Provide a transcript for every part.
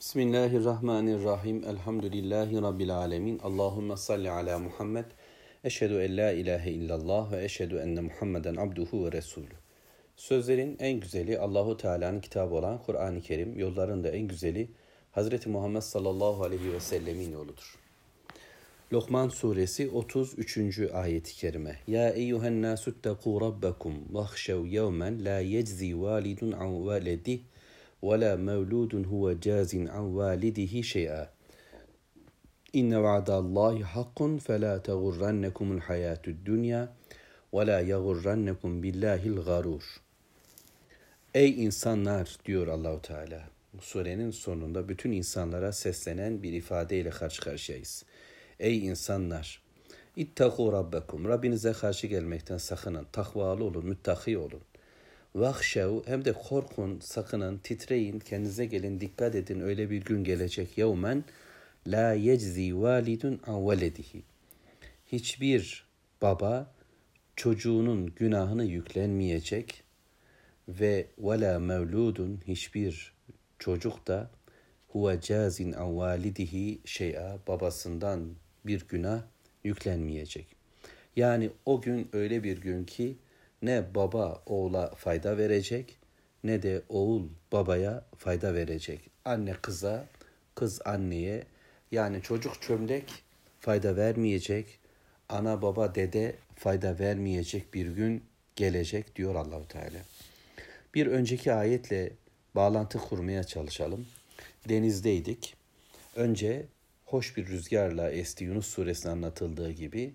Bismillahirrahmanirrahim. Elhamdülillahi Rabbil alemin. Allahümme salli ala Muhammed. Eşhedü en la ilahe illallah ve eşhedü enne Muhammeden abduhu ve resulü. Sözlerin en güzeli Allahu Teala'nın kitabı olan Kur'an-ı Kerim, yolların da en güzeli Hazreti Muhammed sallallahu aleyhi ve sellemin yoludur. Lokman suresi 33. ayeti kerime. Ya eyyuhen nasutteku rabbekum vahşev yevmen la yeczi validun an validih ولا مولود هو جاز عن والده شيئا إن وعد الله حق فلا تغرنكم الحياة الدنيا ولا يغرنكم بالله الغرور Ey insanlar diyor Allahu Teala. Bu surenin sonunda bütün insanlara seslenen bir ifadeyle karşı karşıyayız. Ey insanlar! İttaku rabbekum. Rabbinize karşı gelmekten sakının. Takvalı olun, müttaki olun. Vahşev hem de korkun, sakının, titreyin, kendinize gelin, dikkat edin. Öyle bir gün gelecek. Yevmen la yeczi validun an veledihi. Hiçbir baba çocuğunun günahını yüklenmeyecek ve vela mevludun hiçbir çocuk da huve cazin an validihi şey'a babasından bir günah yüklenmeyecek. Yani o gün öyle bir gün ki ne baba oğula fayda verecek ne de oğul babaya fayda verecek. Anne kıza, kız anneye yani çocuk çömlek fayda vermeyecek. Ana baba dede fayda vermeyecek bir gün gelecek diyor Allahu Teala. Bir önceki ayetle bağlantı kurmaya çalışalım. Denizdeydik. Önce hoş bir rüzgarla esti Yunus suresinde anlatıldığı gibi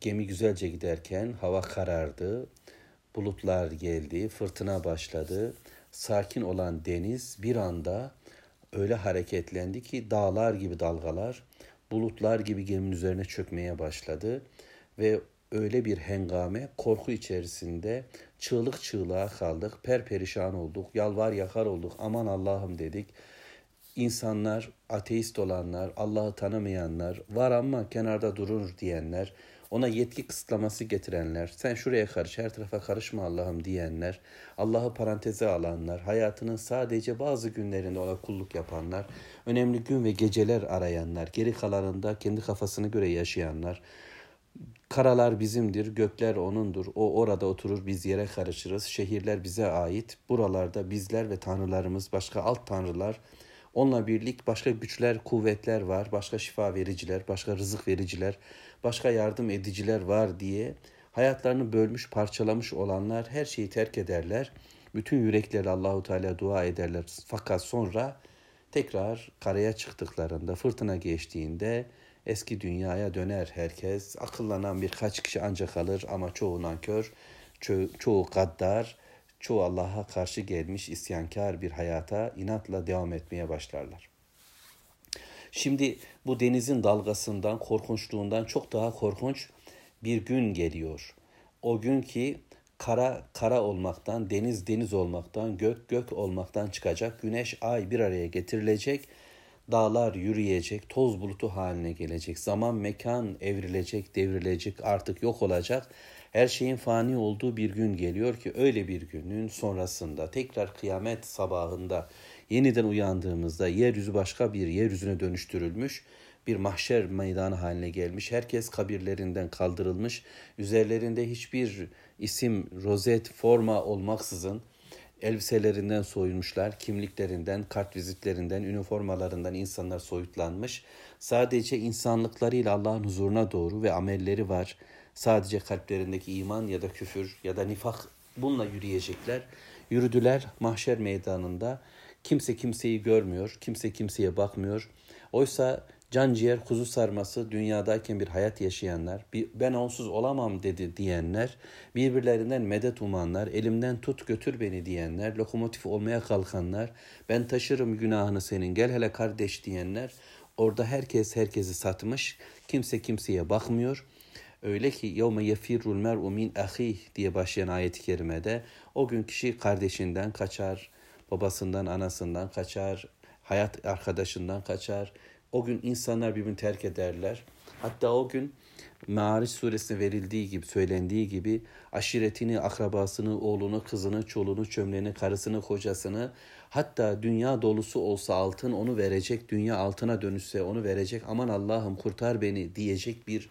Gemi güzelce giderken hava karardı, bulutlar geldi, fırtına başladı. Sakin olan deniz bir anda öyle hareketlendi ki dağlar gibi dalgalar, bulutlar gibi geminin üzerine çökmeye başladı ve öyle bir hengame, korku içerisinde çığlık çığlığa kaldık, perperişan olduk, yalvar yakar olduk, aman Allah'ım dedik. İnsanlar, ateist olanlar, Allah'ı tanımayanlar, var ama kenarda durur diyenler, ona yetki kısıtlaması getirenler, sen şuraya karış, her tarafa karışma Allah'ım diyenler, Allah'ı paranteze alanlar, hayatının sadece bazı günlerinde ona kulluk yapanlar, önemli gün ve geceler arayanlar, geri kalanında kendi kafasını göre yaşayanlar, Karalar bizimdir, gökler onundur. O orada oturur, biz yere karışırız. Şehirler bize ait. Buralarda bizler ve tanrılarımız, başka alt tanrılar, Onunla birlik başka güçler, kuvvetler var, başka şifa vericiler, başka rızık vericiler, başka yardım ediciler var diye hayatlarını bölmüş, parçalamış olanlar her şeyi terk ederler. Bütün yürekleri Allahu Teala dua ederler. Fakat sonra tekrar karaya çıktıklarında, fırtına geçtiğinde eski dünyaya döner herkes. Akıllanan birkaç kişi ancak kalır ama çoğu nankör, ço- çoğu gaddar, çoğu Allah'a karşı gelmiş isyankar bir hayata inatla devam etmeye başlarlar. Şimdi bu denizin dalgasından, korkunçluğundan çok daha korkunç bir gün geliyor. O gün ki kara kara olmaktan, deniz deniz olmaktan, gök gök olmaktan çıkacak, güneş ay bir araya getirilecek, dağlar yürüyecek, toz bulutu haline gelecek, zaman mekan evrilecek, devrilecek, artık yok olacak her şeyin fani olduğu bir gün geliyor ki öyle bir günün sonrasında tekrar kıyamet sabahında yeniden uyandığımızda yeryüzü başka bir yeryüzüne dönüştürülmüş bir mahşer meydanı haline gelmiş. Herkes kabirlerinden kaldırılmış. Üzerlerinde hiçbir isim, rozet, forma olmaksızın elbiselerinden soyulmuşlar, kimliklerinden, kart vizitlerinden, üniformalarından insanlar soyutlanmış. Sadece insanlıklarıyla Allah'ın huzuruna doğru ve amelleri var sadece kalplerindeki iman ya da küfür ya da nifak bununla yürüyecekler. Yürüdüler mahşer meydanında. Kimse kimseyi görmüyor, kimse kimseye bakmıyor. Oysa can ciğer kuzu sarması dünyadayken bir hayat yaşayanlar, ben onsuz olamam dedi diyenler, birbirlerinden medet umanlar, elimden tut götür beni diyenler, lokomotif olmaya kalkanlar, ben taşırım günahını senin gel hele kardeş diyenler, orada herkes herkesi satmış, kimse kimseye bakmıyor.'' Öyle ki yevme yefirul mer'u min ahih diye başlayan ayet-i kerimede o gün kişi kardeşinden kaçar, babasından, anasından kaçar, hayat arkadaşından kaçar. O gün insanlar birbirini terk ederler. Hatta o gün Me'ariç suresine verildiği gibi, söylendiği gibi aşiretini, akrabasını, oğlunu, kızını, çoluğunu, çömleğini, karısını, kocasını hatta dünya dolusu olsa altın onu verecek, dünya altına dönüşse onu verecek. Aman Allah'ım kurtar beni diyecek bir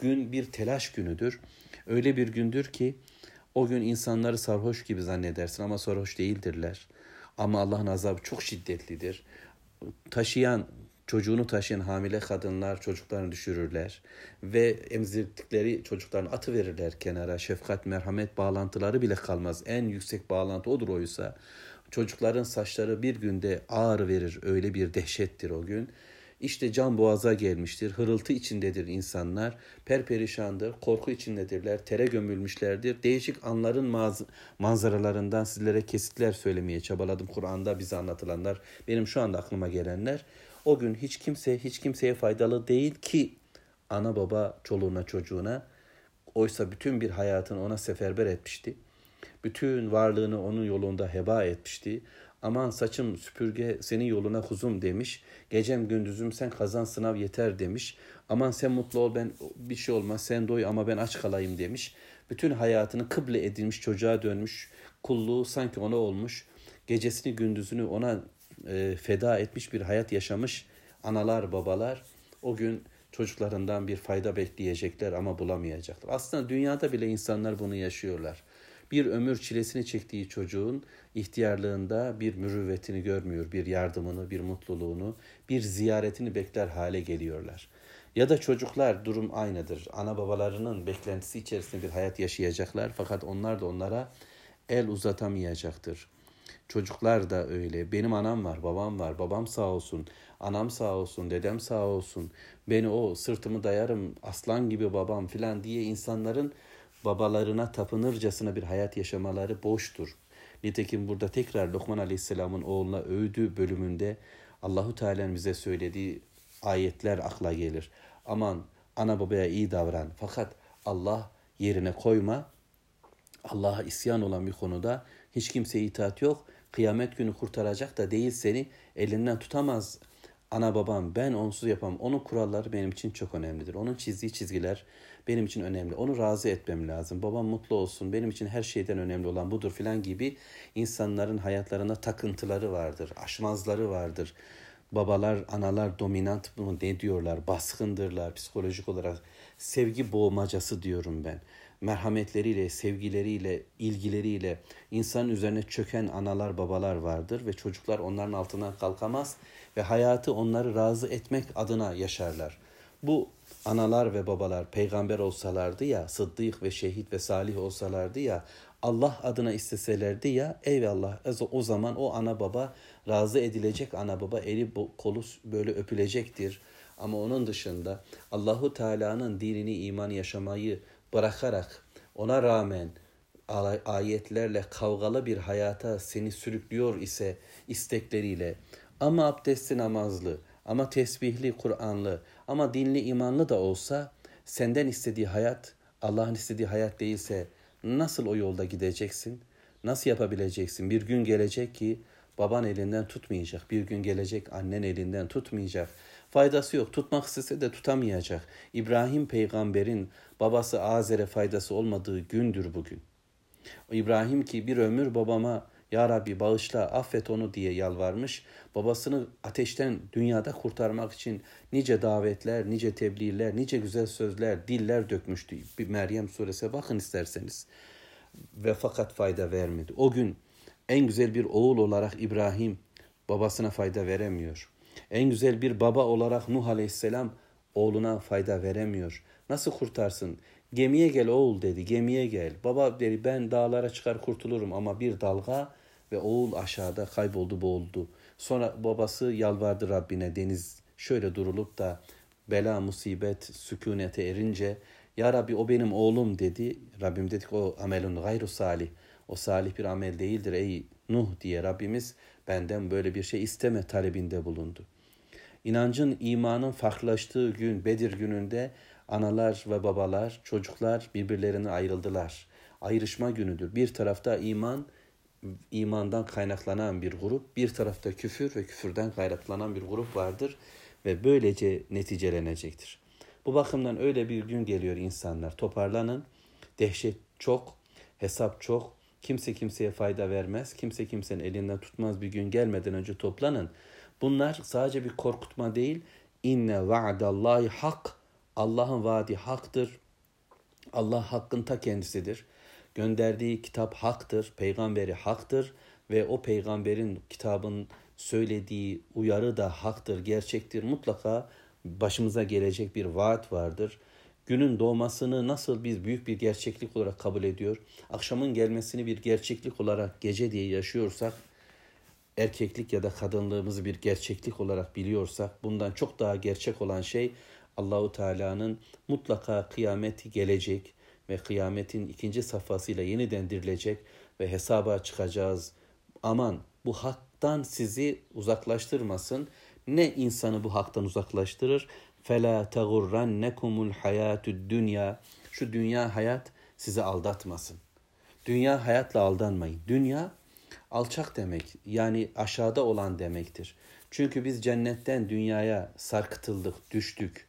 gün, bir telaş günüdür. Öyle bir gündür ki o gün insanları sarhoş gibi zannedersin ama sarhoş değildirler. Ama Allah'ın azabı çok şiddetlidir. Taşıyan çocuğunu taşıyan hamile kadınlar çocuklarını düşürürler ve emzirdikleri çocuklarını atı verirler kenara. Şefkat, merhamet bağlantıları bile kalmaz. En yüksek bağlantı odur oysa. Çocukların saçları bir günde ağır verir. Öyle bir dehşettir o gün. İşte can boğaza gelmiştir. Hırıltı içindedir insanlar. Perperişandır. Korku içindedirler. Tere gömülmüşlerdir. Değişik anların manzaralarından sizlere kesitler söylemeye çabaladım. Kur'an'da bize anlatılanlar. Benim şu anda aklıma gelenler. O gün hiç kimse hiç kimseye faydalı değil ki ana baba çoluğuna çocuğuna oysa bütün bir hayatını ona seferber etmişti. Bütün varlığını onun yolunda heba etmişti. Aman saçım süpürge senin yoluna kuzum demiş. Gecem gündüzüm sen kazan sınav yeter demiş. Aman sen mutlu ol ben bir şey olmaz sen doy ama ben aç kalayım demiş. Bütün hayatını kıble edilmiş çocuğa dönmüş. Kulluğu sanki ona olmuş. Gecesini gündüzünü ona e, feda etmiş bir hayat yaşamış analar babalar o gün çocuklarından bir fayda bekleyecekler ama bulamayacaklar. Aslında dünyada bile insanlar bunu yaşıyorlar. Bir ömür çilesini çektiği çocuğun ihtiyarlığında bir mürüvvetini görmüyor, bir yardımını, bir mutluluğunu, bir ziyaretini bekler hale geliyorlar. Ya da çocuklar durum aynıdır. Ana babalarının beklentisi içerisinde bir hayat yaşayacaklar fakat onlar da onlara el uzatamayacaktır. Çocuklar da öyle. Benim anam var, babam var. Babam sağ olsun, anam sağ olsun, dedem sağ olsun. Beni o sırtımı dayarım, aslan gibi babam filan diye insanların babalarına tapınırcasına bir hayat yaşamaları boştur. Nitekim burada tekrar Lokman Aleyhisselam'ın oğluna övdü bölümünde Allahu Teala'nın bize söylediği ayetler akla gelir. Aman ana babaya iyi davran fakat Allah yerine koyma. Allah'a isyan olan bir konuda hiç kimseye itaat yok kıyamet günü kurtaracak da değil seni elinden tutamaz ana babam ben onsuz yapamam. Onun kuralları benim için çok önemlidir. Onun çizdiği çizgiler benim için önemli. Onu razı etmem lazım. Babam mutlu olsun. Benim için her şeyden önemli olan budur filan gibi insanların hayatlarına takıntıları vardır. Aşmazları vardır. Babalar, analar dominant mı ne diyorlar? Baskındırlar psikolojik olarak. Sevgi boğmacası diyorum ben merhametleriyle, sevgileriyle, ilgileriyle insan üzerine çöken analar, babalar vardır ve çocuklar onların altına kalkamaz ve hayatı onları razı etmek adına yaşarlar. Bu analar ve babalar peygamber olsalardı ya, sıddık ve şehit ve salih olsalardı ya, Allah adına isteselerdi ya eyvallah o zaman o ana baba razı edilecek ana baba eli kolu böyle öpülecektir. Ama onun dışında Allahu Teala'nın dinini iman yaşamayı bırakarak ona rağmen ayetlerle kavgalı bir hayata seni sürüklüyor ise istekleriyle ama abdestli namazlı ama tesbihli Kur'anlı ama dinli imanlı da olsa senden istediği hayat Allah'ın istediği hayat değilse nasıl o yolda gideceksin? Nasıl yapabileceksin? Bir gün gelecek ki baban elinden tutmayacak. Bir gün gelecek annen elinden tutmayacak. Faydası yok. Tutmak istese de tutamayacak. İbrahim peygamberin babası Azer'e faydası olmadığı gündür bugün. İbrahim ki bir ömür babama ya Rabbi bağışla affet onu diye yalvarmış. Babasını ateşten dünyada kurtarmak için nice davetler, nice tebliğler, nice güzel sözler, diller dökmüştü. Bir Meryem suresi bakın isterseniz. Ve fakat fayda vermedi. O gün en güzel bir oğul olarak İbrahim babasına fayda veremiyor. En güzel bir baba olarak Nuh Aleyhisselam oğluna fayda veremiyor. Nasıl kurtarsın? Gemiye gel oğul dedi. Gemiye gel. Baba dedi ben dağlara çıkar kurtulurum ama bir dalga ve oğul aşağıda kayboldu boğuldu. Sonra babası yalvardı Rabbine deniz şöyle durulup da bela musibet sükunete erince ya Rabbi o benim oğlum dedi. Rabbim dedik o amelun gayru salih. O salih bir amel değildir ey Nuh diye Rabbimiz benden böyle bir şey isteme talebinde bulundu. İnancın, imanın farklılaştığı gün Bedir gününde analar ve babalar, çocuklar birbirlerine ayrıldılar. Ayrışma günüdür. Bir tarafta iman, imandan kaynaklanan bir grup, bir tarafta küfür ve küfürden kaynaklanan bir grup vardır ve böylece neticelenecektir. Bu bakımdan öyle bir gün geliyor insanlar. Toparlanın. Dehşet çok, hesap çok. Kimse kimseye fayda vermez. Kimse kimsenin elinden tutmaz bir gün gelmeden önce toplanın. Bunlar sadece bir korkutma değil. İnne va'dallahi hak. Allah'ın vaadi haktır. Allah hakkın ta kendisidir. Gönderdiği kitap haktır, peygamberi haktır ve o peygamberin kitabın söylediği uyarı da haktır, gerçektir. Mutlaka başımıza gelecek bir vaat vardır. Günün doğmasını nasıl biz büyük bir gerçeklik olarak kabul ediyor, akşamın gelmesini bir gerçeklik olarak gece diye yaşıyorsak, erkeklik ya da kadınlığımızı bir gerçeklik olarak biliyorsak, bundan çok daha gerçek olan şey Allahu Teala'nın mutlaka kıyameti gelecek ve kıyametin ikinci safhasıyla yeniden dirilecek ve hesaba çıkacağız. Aman bu haktan sizi uzaklaştırmasın. Ne insanı bu haktan uzaklaştırır? Fela tagurrannekumul hayatud dünya. Şu dünya hayat sizi aldatmasın. Dünya hayatla aldanmayın. Dünya alçak demek yani aşağıda olan demektir. Çünkü biz cennetten dünyaya sarkıtıldık, düştük.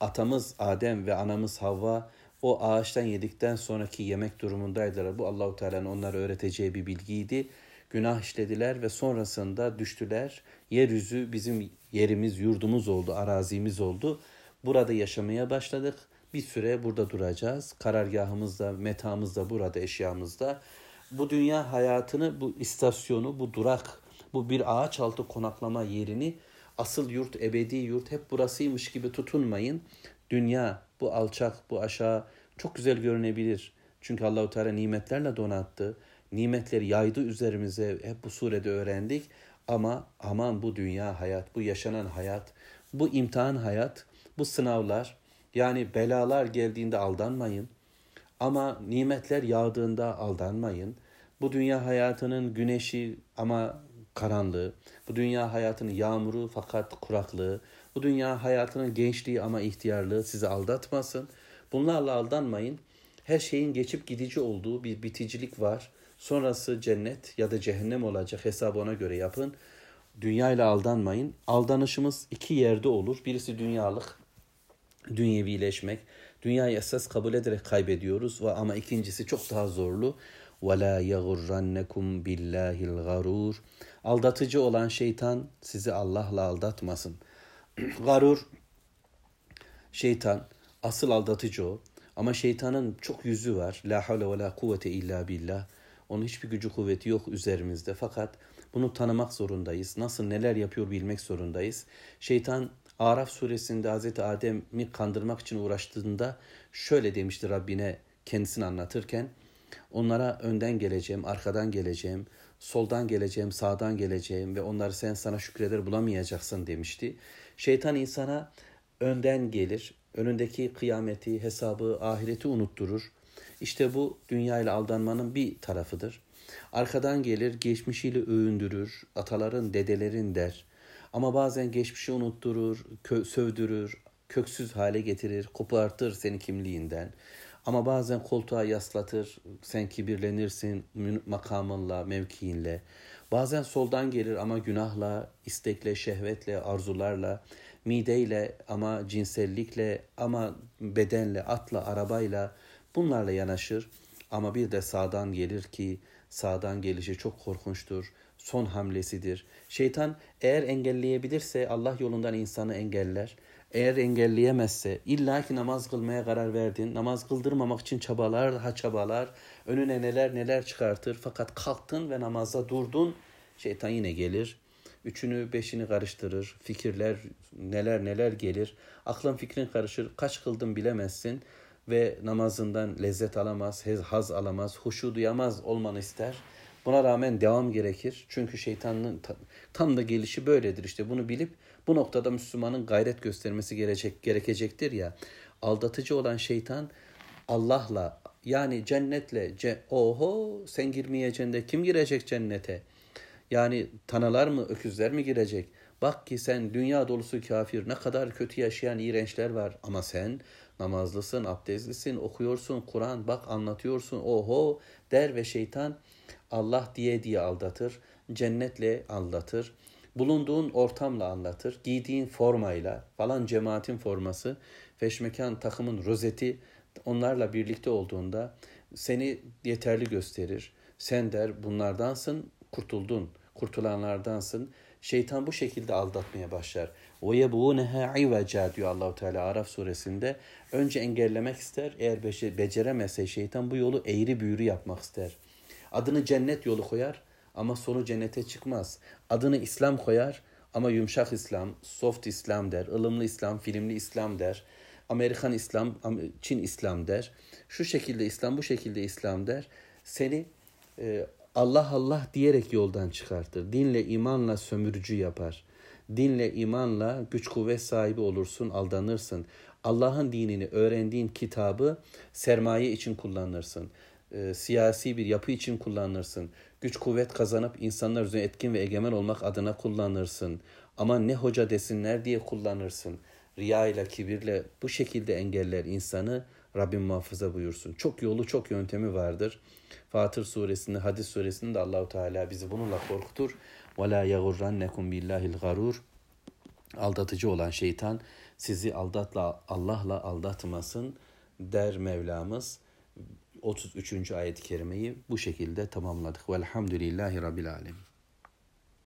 Atamız Adem ve anamız Havva o ağaçtan yedikten sonraki yemek durumundaydılar. Bu Allahu Teala'nın onlara öğreteceği bir bilgiydi. Günah işlediler ve sonrasında düştüler. Yeryüzü bizim yerimiz, yurdumuz oldu, arazimiz oldu. Burada yaşamaya başladık. Bir süre burada duracağız. Karargahımız da, metamız da burada, eşyamız da. Bu dünya hayatını, bu istasyonu, bu durak, bu bir ağaç altı konaklama yerini asıl yurt, ebedi yurt hep burasıymış gibi tutunmayın. Dünya bu alçak, bu aşağı çok güzel görünebilir. Çünkü Allahu Teala nimetlerle donattı. Nimetleri yaydı üzerimize. Hep bu surede öğrendik. Ama aman bu dünya hayat, bu yaşanan hayat, bu imtihan hayat, bu sınavlar, yani belalar geldiğinde aldanmayın. Ama nimetler yağdığında aldanmayın. Bu dünya hayatının güneşi ama karanlığı, bu dünya hayatının yağmuru fakat kuraklığı, bu dünya hayatının gençliği ama ihtiyarlığı sizi aldatmasın. Bunlarla aldanmayın Her şeyin geçip gidici olduğu bir biticilik var. Sonrası cennet ya da cehennem olacak hesabı ona göre yapın. Dünya ile aldanmayın. Aldanışımız iki yerde olur. Birisi dünyalık, dünyevileşmek. Dünyayı esas kabul ederek kaybediyoruz ama ikincisi çok daha zorlu. وَلَا يَغُرَّنَّكُمْ بِاللّٰهِ الْغَرُورِ Aldatıcı olan şeytan sizi Allah'la aldatmasın. Garur, şeytan, asıl aldatıcı o. Ama şeytanın çok yüzü var. La havle ve la kuvvete illa billah. Onun hiçbir gücü kuvveti yok üzerimizde. Fakat bunu tanımak zorundayız. Nasıl neler yapıyor bilmek zorundayız. Şeytan Araf suresinde Hz. Adem'i kandırmak için uğraştığında şöyle demişti Rabbine kendisini anlatırken. Onlara önden geleceğim, arkadan geleceğim, soldan geleceğim, sağdan geleceğim ve onları sen sana şükreder bulamayacaksın demişti. Şeytan insana önden gelir, önündeki kıyameti, hesabı, ahireti unutturur. İşte bu dünya ile aldanmanın bir tarafıdır. Arkadan gelir, geçmişiyle övündürür, ataların, dedelerin der. Ama bazen geçmişi unutturur, kö- sövdürür, köksüz hale getirir, kopartır seni kimliğinden. Ama bazen koltuğa yaslatır, sen kibirlenirsin makamınla, mevkiinle. Bazen soldan gelir ama günahla, istekle, şehvetle, arzularla, mideyle ama cinsellikle ama bedenle, atla, arabayla bunlarla yanaşır. Ama bir de sağdan gelir ki sağdan gelişi çok korkunçtur. Son hamlesidir. Şeytan eğer engelleyebilirse Allah yolundan insanı engeller. Eğer engelleyemezse illa ki namaz kılmaya karar verdin. Namaz kıldırmamak için çabalar ha çabalar. Önüne neler neler çıkartır. Fakat kalktın ve namazda durdun. Şeytan yine gelir. Üçünü beşini karıştırır. Fikirler neler neler gelir. Aklın fikrin karışır. Kaç kıldın bilemezsin. Ve namazından lezzet alamaz, haz alamaz, huşu duyamaz olmanı ister. Buna rağmen devam gerekir. Çünkü şeytanın tam da gelişi böyledir. İşte bunu bilip bu noktada Müslümanın gayret göstermesi gerekecek, gerekecektir ya. Aldatıcı olan şeytan Allah'la yani cennetle ce, oho sen girmeyeceksin de kim girecek cennete? Yani tanalar mı öküzler mi girecek? Bak ki sen dünya dolusu kafir ne kadar kötü yaşayan iğrençler var ama sen namazlısın, abdestlisin, okuyorsun, Kur'an bak anlatıyorsun oho der ve şeytan Allah diye diye aldatır, cennetle aldatır. bulunduğun ortamla anlatır. Giydiğin formayla falan cemaatin forması, feşmekan takımın rozeti onlarla birlikte olduğunda seni yeterli gösterir. Sen der bunlardansın, kurtuldun, kurtulanlardansın. Şeytan bu şekilde aldatmaya başlar. Ve yebûneha iveca diyor Allahu Teala Araf suresinde. Önce engellemek ister. Eğer beceremezse şeytan bu yolu eğri büğrü yapmak ister. Adını cennet yolu koyar ama sonu cennete çıkmaz. Adını İslam koyar ama yumuşak İslam, soft İslam der, ılımlı İslam, filmli İslam der. Amerikan İslam, Çin İslam der. Şu şekilde İslam, bu şekilde İslam der. Seni e, Allah Allah diyerek yoldan çıkartır. Dinle, imanla sömürücü yapar. Dinle, imanla güç kuvvet sahibi olursun, aldanırsın. Allah'ın dinini öğrendiğin kitabı sermaye için kullanırsın. E, siyasi bir yapı için kullanırsın. Güç kuvvet kazanıp insanlar üzerine etkin ve egemen olmak adına kullanırsın. Ama ne hoca desinler diye kullanırsın. Riya ile kibirle bu şekilde engeller insanı Rabbim muhafaza buyursun. Çok yolu çok yöntemi vardır. Fatır suresinde, hadis suresinde de Allahu Teala bizi bununla korkutur. Ve la yagurrannekum billahil garur. Aldatıcı olan şeytan sizi aldatla Allah'la aldatmasın der Mevlamız. 33. ayet-i kerimeyi bu şekilde tamamladık. Velhamdülillahi Rabbil Alemin.